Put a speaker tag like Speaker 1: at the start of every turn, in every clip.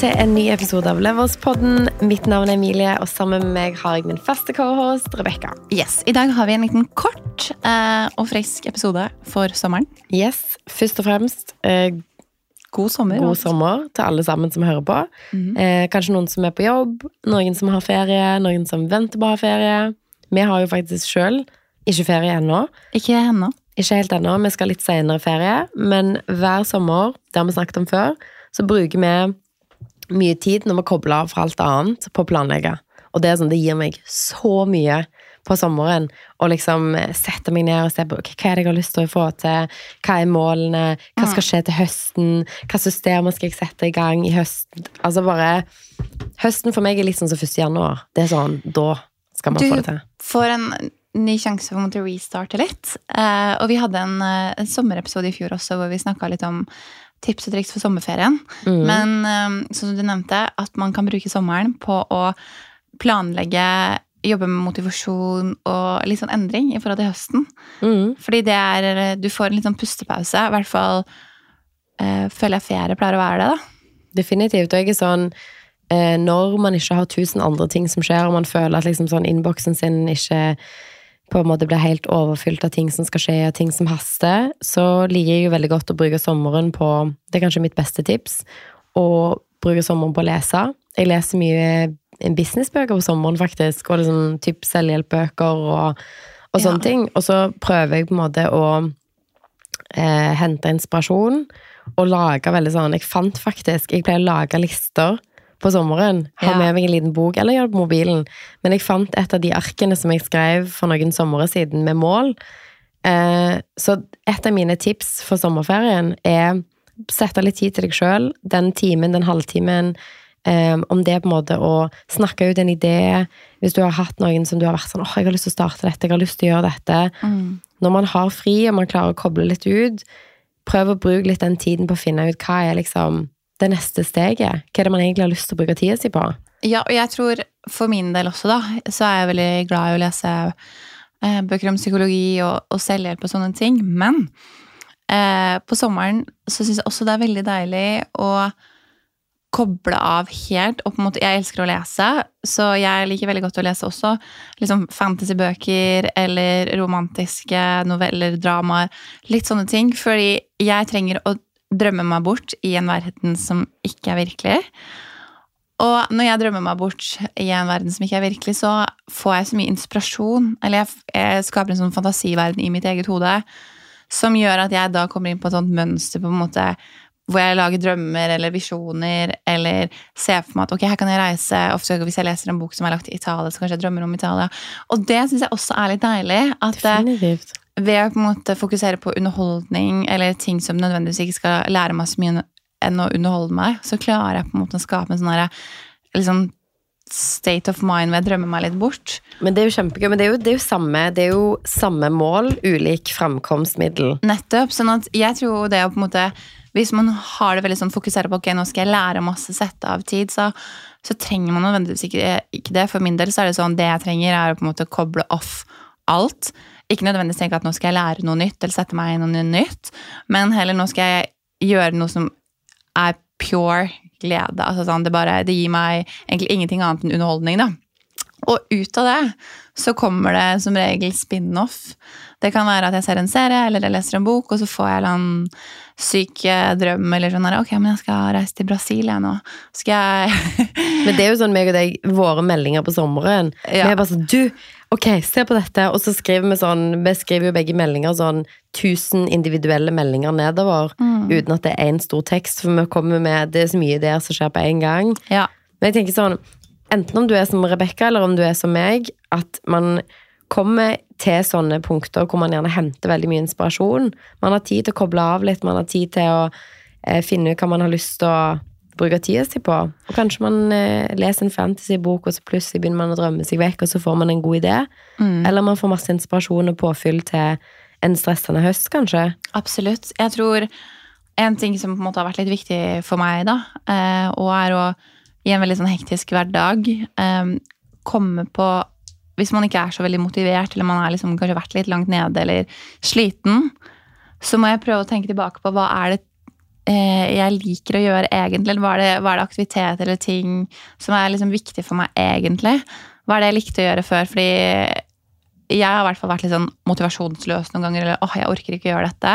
Speaker 1: til en ny episode av Leverspodden. Mitt navn er Emilie, og sammen med meg har jeg min faste cohost Rebekka.
Speaker 2: Yes, I dag har vi en liten kort eh, og frisk episode for sommeren.
Speaker 1: Yes, Først og fremst eh,
Speaker 2: God sommer.
Speaker 1: god sommer til alle sammen som hører på.
Speaker 2: Mhm.
Speaker 1: Eh, kanskje noen som er på jobb, noen som har ferie, noen som venter på å ha ferie. Vi har jo faktisk sjøl ikke ferie ennå.
Speaker 2: Ikke ennå.
Speaker 1: Ikke helt ennå, vi skal litt senere ferie. Men hver sommer, det har vi snakket om før, så bruker vi mye tid når vi kobler av fra alt annet på å planlegge. Og det sånn, det gir meg så mye på sommeren å liksom sette meg ned og se på okay, hva er det jeg har lyst til å få til, hva er målene, hva skal skje til høsten, hva systemer skal jeg sette i gang i høsten. Altså bare Høsten for meg er litt sånn som 1. januar. Det er sånn, da skal man
Speaker 2: Du
Speaker 1: få det til.
Speaker 2: Du får en ny sjanse for å restarte litt. Eh, og vi hadde en, eh, en sommerepisode i fjor også hvor vi snakka litt om tips og triks for sommerferien.
Speaker 1: Mm.
Speaker 2: Men eh, sånn som du nevnte, at man kan bruke sommeren på å planlegge, jobbe med motivasjon og litt sånn endring i forhold til høsten.
Speaker 1: Mm.
Speaker 2: Fordi det er Du får en litt sånn pustepause. I hvert fall eh, føler jeg ferie pleier å være det, da.
Speaker 1: Definitivt. Og jeg er sånn eh, Når man ikke har tusen andre ting som skjer, og man føler at liksom sånn innboksen sin ikke på en måte blir helt overfylt av ting som skal skje, og ting som haster, så liker jeg jo veldig godt å bruke sommeren på Det er kanskje mitt beste tips. Å bruke sommeren på å lese. Jeg leser mye businessbøker på sommeren, faktisk. Og liksom typ selvhjelpbøker og, og sånne
Speaker 2: Ja.
Speaker 1: ting. Og så prøver jeg på en måte å eh, hente inspirasjon og lage veldig sånn Jeg fant faktisk Jeg pleier å lage lister på sommeren. Ha
Speaker 2: Ja.
Speaker 1: med meg en liten bok, eller gjør det på mobilen. Men jeg fant et av de arkene som jeg skrev for noen somre siden, med mål. Eh, så et av mine tips for sommerferien er sette litt tid til deg sjøl. Den timen, den halvtimen. Eh, om det er på en måte å snakke ut en idé. Hvis du har hatt noen som du har vært sånn åh, jeg har lyst til å starte dette, jeg har lyst til å gjøre dette. Når man har fri, og man klarer å koble litt ut, prøv å bruke litt den tiden på å finne ut hva er liksom det neste steget. Hva er det man egentlig har lyst til å bruke tida si på?
Speaker 2: Ja, og jeg tror for min del også, da, så er jeg veldig glad i å lese eh, bøker om psykologi og, og selvhjelp og sånne ting. Men eh, på sommeren så syns jeg også det er veldig deilig å koble av helt. Og på en måte, jeg elsker å lese, så jeg liker veldig godt å lese også liksom fantasybøker eller romantiske noveller, dramaer. Litt sånne ting. Fordi jeg trenger å drømme meg bort i en verden som ikke er virkelig. Og når jeg drømmer meg bort i en verden som ikke er virkelig, så får jeg så mye inspirasjon. Eller jeg, jeg skaper en sånn fantasiverden i mitt eget hode som gjør at jeg da kommer inn på et sånt mønster på en måte hvor jeg lager drømmer eller visjoner, eller ser for meg at ok, her kan jeg reise. Ofte hvis jeg leser en bok som er lagt i Italia, så kanskje jeg drømmer om Italia. Og det syns jeg også er litt deilig. At eh,
Speaker 1: Definitivt.
Speaker 2: Ved å på en måte fokusere på underholdning eller ting som nødvendigvis ikke skal lære meg så mye enn å underholde meg, så klarer jeg på en måte å skape en sånn liksom state of mind hvor jeg drømmer meg litt bort.
Speaker 1: Men det er jo kjempegøy. Men det er jo, det er jo, samme, det er jo samme mål, ulik framkomstmiddel.
Speaker 2: Nettopp. sånn at jeg tror det å på en måte Hvis man har det veldig sånn fokusert på ok, nå skal jeg lære masse, sette av tid, så, så trenger man nødvendigvis ikke, ikke det. For min del så er det sånn det jeg trenger, er å på en måte koble off alt. Ikke nødvendigvis tenke at nå skal jeg lære noe nytt eller sette meg i noe nytt, men heller nå skal jeg gjøre noe som er pure glede. Altså sånn, det, bare, det gir meg egentlig ingenting annet enn underholdning. da. Og ut av det så kommer det som regel spin-off. Det kan være at jeg ser en serie eller jeg leser en bok, og så får jeg en syk eh, drøm eller sånn her, ok, men jeg skal reise til Brasil jeg nå. Skal jeg
Speaker 1: Men det er jo sånn meg og deg, våre meldinger på sommeren.
Speaker 2: Ja.
Speaker 1: Vi er bare sånn Du, ok, se på dette. Og så skriver vi sånn Vi skriver jo begge meldinger sånn 1000 individuelle meldinger nedover.
Speaker 2: Mm.
Speaker 1: Uten at det er én stor tekst, for vi kommer med Det er så mye der som skjer på en gang.
Speaker 2: Ja.
Speaker 1: Men jeg tenker sånn Enten om du er som Rebekka, eller om du er som meg, at man kommer til sånne punkter hvor man gjerne henter veldig mye inspirasjon. Man har tid til å koble av litt, man har tid til å eh, finne ut hva man har lyst til å bruke tida si på. Og kanskje man eh, leser en fantasybok, og så plutselig begynner man å drømme seg vekk, og så får man en god idé.
Speaker 2: Mm.
Speaker 1: Eller man får masse inspirasjon og påfyll til en stressende høst, kanskje.
Speaker 2: Absolutt. Jeg tror en ting som på en måte har vært litt viktig for meg, da, eh, og er å i en veldig sånn hektisk hverdag eh, komme på Hvis man ikke er så veldig motivert, eller man har liksom kanskje vært litt langt nede eller sliten, så må jeg prøve å tenke tilbake på hva er det jeg liker å gjøre egentlig? Hva er det, det aktivitet eller ting som er liksom viktig for meg egentlig? Hva er det jeg likte å gjøre før? Fordi jeg har i hvert fall vært litt sånn motivasjonsløs noen ganger. Eller åh, jeg orker ikke å gjøre dette.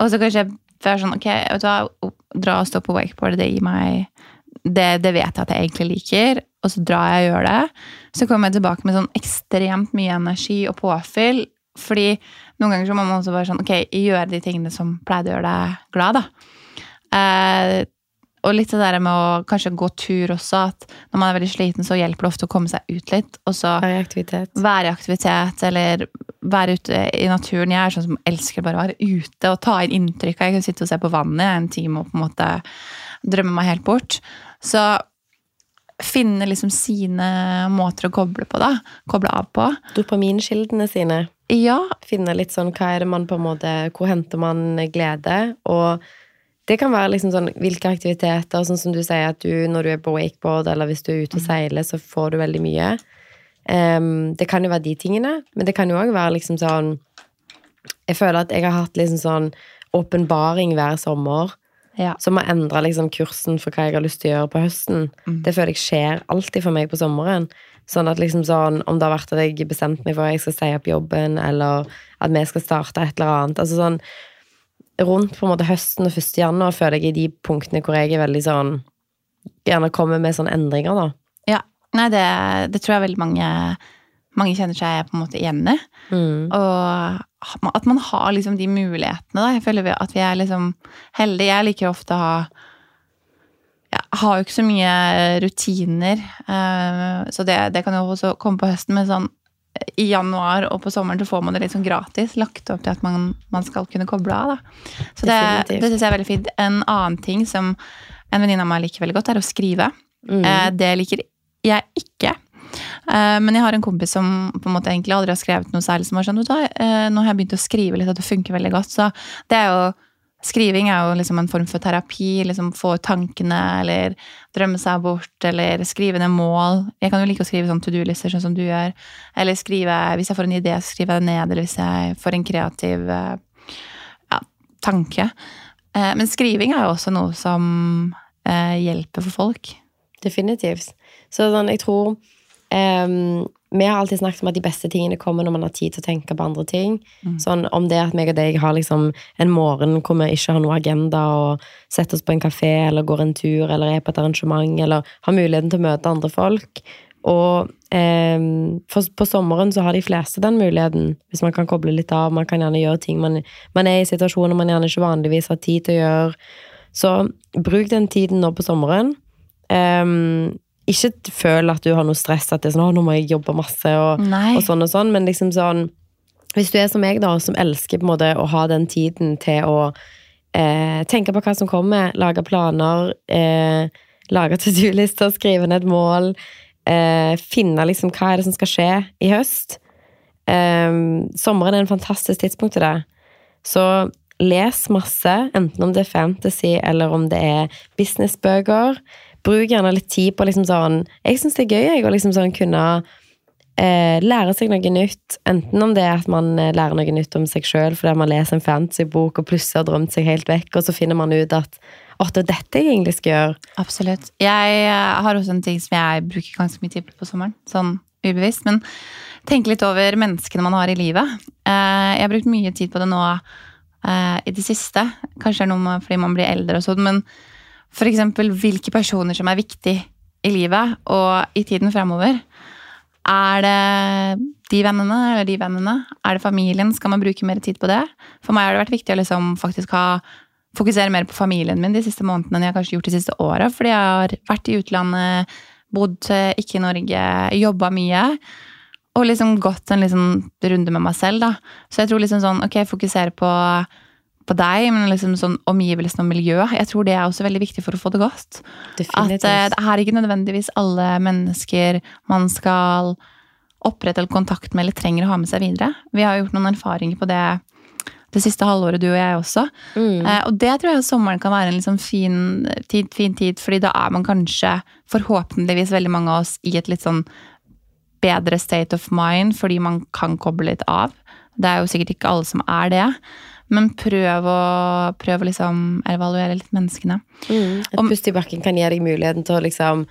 Speaker 2: Og så kanskje jeg være sånn, ok, vet du hva, dra og stå på wakeboard, det gir meg det, det, vet jeg at jeg egentlig liker, og så drar jeg og gjør det. Så kommer jeg tilbake med sånn ekstremt mye energi og påfyll. Fordi noen ganger så må man også bare sånn, ok, gjøre de tingene som pleide å gjøre deg glad. da. Eh, og litt det der med å kanskje gå tur også, at når man er veldig sliten, så hjelper det ofte å komme seg ut litt. Og så
Speaker 1: være i aktivitet.
Speaker 2: Være i aktivitet, eller være ute i naturen. Jeg er sånn som elsker bare å være ute og ta inn inntrykk. Jeg kan sitte og se på vannet i en time og på en måte drømme meg helt bort. Så finne liksom sine måter å koble på, da. Koble av på.
Speaker 1: Dopaminkildene sine.
Speaker 2: Ja.
Speaker 1: Finne litt sånn hva er det man på en måte Hvor henter man glede? Og det kan være liksom sånn hvilke aktiviteter, sånn som du sier at du når du er på wakeboard eller hvis du er ute og seiler, så får du veldig mye. Um, det kan jo være de tingene, men det kan jo òg være liksom sånn Jeg føler at jeg har hatt liksom sånn åpenbaring hver sommer
Speaker 2: ja.
Speaker 1: som har endra liksom kursen for hva jeg har lyst til å gjøre på høsten.
Speaker 2: Mm.
Speaker 1: Det føler jeg skjer alltid for meg på sommeren. Sånn at liksom sånn, Om det har vært at jeg bestemte meg for at jeg skal si opp jobben, eller at vi skal starte et eller annet altså sånn rundt på en måte høsten og 1. januar føler jeg i de punktene hvor jeg er veldig sånn Gjerne kommer med sånne endringer, da.
Speaker 2: Ja. Nei, det, det tror jeg veldig mange, mange kjenner seg på en måte igjen i.
Speaker 1: Mm.
Speaker 2: Og at man har liksom de mulighetene, da. Jeg føler at vi er liksom heldige. Jeg liker ofte å ha jeg har jo ikke så mye rutiner, eh, så det, det kan jo også komme på høsten. Men sånn i januar og på sommeren så får man det litt sånn gratis. Lagt opp til at man, man skal kunne koble av. Da. Så det, det syns jeg er veldig fint. En annen ting som en venninne av meg liker veldig godt, er å skrive.
Speaker 1: Mm.
Speaker 2: Eh, det liker jeg ikke. Eh, men jeg har en kompis som på en måte egentlig aldri har skrevet noe særlig, som har sånn, eh, nå har jeg begynt å skrive litt, og det funker veldig godt. Så det er jo Skriving er jo liksom en form for terapi. liksom Få ut tankene, eller drømme seg bort, eller skrive ned mål. Jeg kan jo like å skrive sånn to do-lister, sånn som du gjør. Eller skrive, hvis jeg får en idé, skriver jeg det ned, eller hvis jeg får en kreativ ja, tanke. Eh, men skriving er jo også noe som eh, hjelper for folk.
Speaker 1: Definitivt. Så sånn, jeg tror um, vi har alltid snakket om at de beste tingene kommer når man har tid til å tenke på andre ting.
Speaker 2: Mm.
Speaker 1: Sånn Om det at meg og deg har liksom en morgen hvor vi ikke har noe agenda, og setter oss på en kafé eller går en tur eller er på et arrangement, eller har muligheten til å møte andre folk. Og eh, for, på sommeren så har de fleste den muligheten, hvis man kan koble litt av. Man kan gjerne gjøre ting man, man er i situasjoner man gjerne ikke vanligvis har tid til å gjøre. Så bruk den tiden nå på sommeren. Um, ikke føl at du har noe stress, at det er sånn 'Å, nå må jeg jobbe masse', og, og, sånn og sånn, men liksom sånn Hvis du er som meg, da, som elsker på en måte å ha den tiden til å eh, tenke på hva som kommer, lage planer, eh, lage to do-lister, skrive ned et mål, eh, finne liksom hva er det som skal skje i høst. Eh, Sommeren er en fantastisk tidspunkt til det. Så les masse, enten om det er fantasy eller om det er businessbøker bruk gjerne litt tid på liksom sånn Jeg syns det er gøy jeg, å liksom sånn kunne eh, lære seg noe nytt. Enten om det er at man eh, lærer noe nytt om seg sjøl fordi man leser en fantasybok og plutselig har drømt seg helt vekk, og så finner man ut at å, det er dette jeg egentlig skal gjøre.
Speaker 2: Absolutt. Jeg eh, har også en ting som jeg bruker ganske mye tid på på sommeren. Sånn ubevisst. Men tenke litt over menneskene man har i livet. Eh, jeg har brukt mye tid på det nå i det siste. Kanskje det er noe fordi man blir eldre og sånn, men F.eks. hvilke personer som er viktig i livet og i tiden fremover. Er det de vennene eller de vennene? Er det familien? Skal man bruke mer tid på det? For meg har det vært viktig å liksom faktisk ha, fokusere mer på familien min de siste månedene enn jeg har kanskje gjort de siste åra. Fordi jeg har vært i utlandet, bodd eh, ikke i Norge, jobba mye. Og liksom gått en liksom runde med meg selv, da. Så jeg tror liksom sånn, ok, fokusere på på deg, men liksom sånn omgivelsene og miljøet. Jeg tror det er også veldig viktig for å få det godt.
Speaker 1: Definitivt.
Speaker 2: At det er ikke nødvendigvis alle mennesker man skal opprette eller kontakt med eller trenger å ha med seg videre. Vi har gjort noen erfaringer på det det siste halvåret, du og jeg også.
Speaker 1: Mm.
Speaker 2: Eh, og det tror jeg sommeren kan være en liksom fin, tid, fin tid, fordi da er man kanskje, forhåpentligvis veldig mange av oss, i et litt sånn bedre state of mind, fordi man kan koble litt av. Det er jo sikkert ikke alle som er det. Men prøv å, prøv å liksom evaluere litt menneskene.
Speaker 1: Et pust i bakken kan gi deg muligheten til å liksom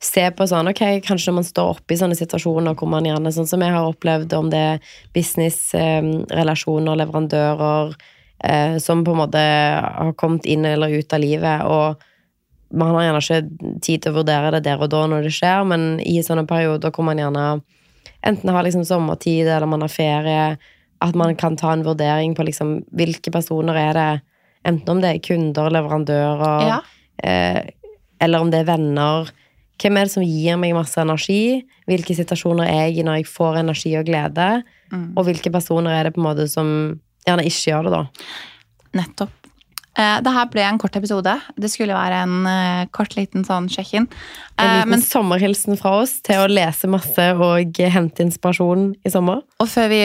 Speaker 1: se på sånn, ok, kanskje når man står oppe i sånne situasjoner hvor man gjerne, sånn som jeg har opplevd, om det er business-relasjoner, leverandører, eh, som på en måte har kommet inn eller ut av livet, og man har gjerne ikke tid til å vurdere det der og da når det skjer, men i sånne perioder hvor man gjerne enten har liksom sommertid eller man har ferie, at man kan ta en vurdering på liksom hvilke personer er det, enten om det er kunder, leverandører,
Speaker 2: Ja.
Speaker 1: eh, eller om det er venner. Hvem er det som gir meg masse energi? Hvilke situasjoner er jeg i når jeg får energi og glede?
Speaker 2: Mm.
Speaker 1: Og hvilke personer er det på en måte som gjerne ikke gjør det, da?
Speaker 2: Nettopp. Eh, det her ble en kort episode. Det skulle være en eh, kort liten sånn sjekk-in.
Speaker 1: En
Speaker 2: Eh,
Speaker 1: liten
Speaker 2: men
Speaker 1: sommerhilsen fra oss til å lese masse og hente inspirasjon i sommer.
Speaker 2: Og før vi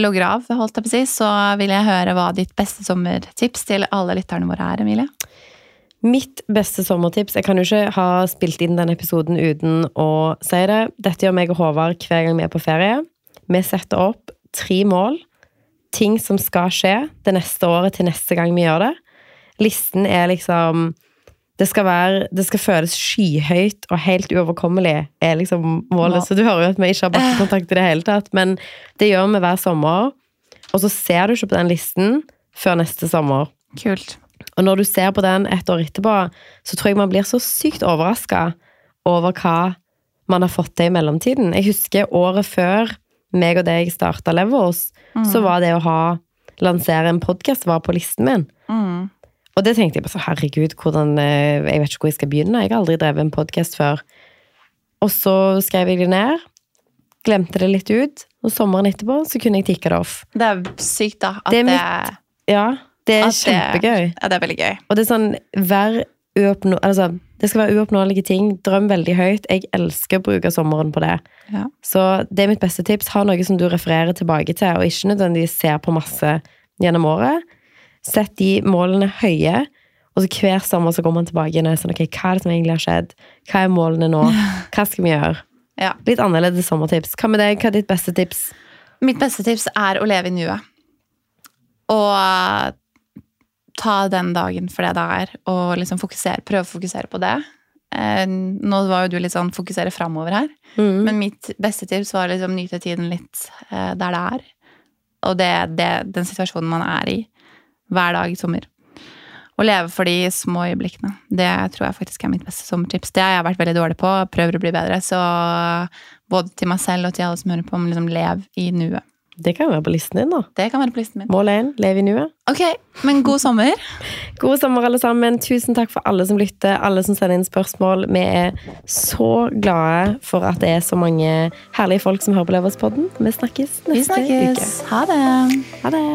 Speaker 2: logger av, holdt jeg på å si, så vil jeg høre hva ditt beste sommertips til alle lytterne våre er, Emilie.
Speaker 1: Mitt beste sommertips Jeg kan jo ikke ha spilt inn den episoden uten å si det. Dette gjør meg og Håvard hver gang vi er på ferie. Vi setter opp tre mål. Ting som skal skje det neste året til neste gang vi gjør det. Listen er liksom Det skal, være, det skal føles skyhøyt og helt uoverkommelig, er liksom målet.
Speaker 2: Ja.
Speaker 1: Så du hører jo at vi ikke har bakkekontakt i det hele tatt. Men det gjør vi hver sommer. Og så ser du ikke på den listen før neste sommer.
Speaker 2: Kult.
Speaker 1: Og når du ser på den et år etterpå, så tror jeg man blir så sykt overraska over hva man har fått til i mellomtiden. Jeg husker året før meg og deg starta Levels, så var det å ha lansere en podkast var på listen min.
Speaker 2: Mm.
Speaker 1: Og det tenkte jeg på så herregud, hvordan eh, Jeg vet ikke hvor jeg skal begynne. Jeg har aldri drevet en podkast før. Og så skrev jeg det ned. Glemte det litt ut. Og sommeren etterpå så kunne jeg tikke det off.
Speaker 2: Det er sykt, da. At
Speaker 1: Det
Speaker 2: det,
Speaker 1: er Ja, det er kjempegøy.
Speaker 2: Ja, det er veldig gøy.
Speaker 1: Og det er sånn, hver uoppnå... Altså, det skal være uoppnåelige ting. Drøm veldig høyt. Jeg elsker å bruke sommeren på det.
Speaker 2: Ja.
Speaker 1: Så det er mitt beste tips. Ha noe som du refererer tilbake til, og ikke nødvendigvis ser på masse gjennom året. Sett de målene høye, og så hver sommer så går man tilbake igjen og er sånn, ok, hva er det som egentlig har skjedd? Hva er målene nå? Hva skal vi gjøre?
Speaker 2: Ja.
Speaker 1: Litt annerledes sommertips. Hva med deg? Hva er ditt beste tips?
Speaker 2: Mitt beste tips er å leve i nuet. Og ta den dagen for det det er, og liksom fokusere, prøve å fokusere på det. Eh, Nå var jo du litt sånn fokusere framover her,
Speaker 1: Mm.
Speaker 2: men mitt beste tips var liksom nyte tiden litt eh, der det er. Og det, det, den situasjonen man er i hver dag i sommer. Å leve for de små øyeblikkene. Det tror jeg faktisk er mitt beste sommertips. Det har jeg vært veldig dårlig på, prøver å bli bedre. Så både til meg selv og til alle som hører på, liksom lev i nuet.
Speaker 1: Det kan være på listen din, da.
Speaker 2: Det kan være på listen min.
Speaker 1: Mål 1, lev i nuet.
Speaker 2: Ok, men god sommer.
Speaker 1: God sommer, alle sammen. Tusen takk for alle som lytter, alle som sender inn spørsmål. Vi er så glade for at det er så mange herlige folk som hører på Leverspodden. Vi snakkes
Speaker 2: Vi
Speaker 1: neste
Speaker 2: uke. Ha det.
Speaker 1: Ha det.